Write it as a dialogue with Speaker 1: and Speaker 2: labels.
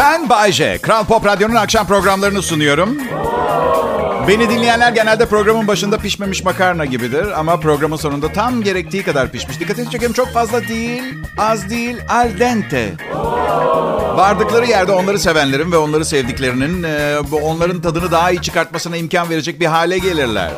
Speaker 1: Ben Bayce. Kral Pop Radyo'nun akşam programlarını sunuyorum. Beni dinleyenler genelde programın başında pişmemiş makarna gibidir. Ama programın sonunda tam gerektiği kadar pişmiş. Dikkatini çekerim çok fazla değil, az değil, al dente. Vardıkları yerde onları sevenlerin ve onları sevdiklerinin e, onların tadını daha iyi çıkartmasına imkan verecek bir hale gelirler.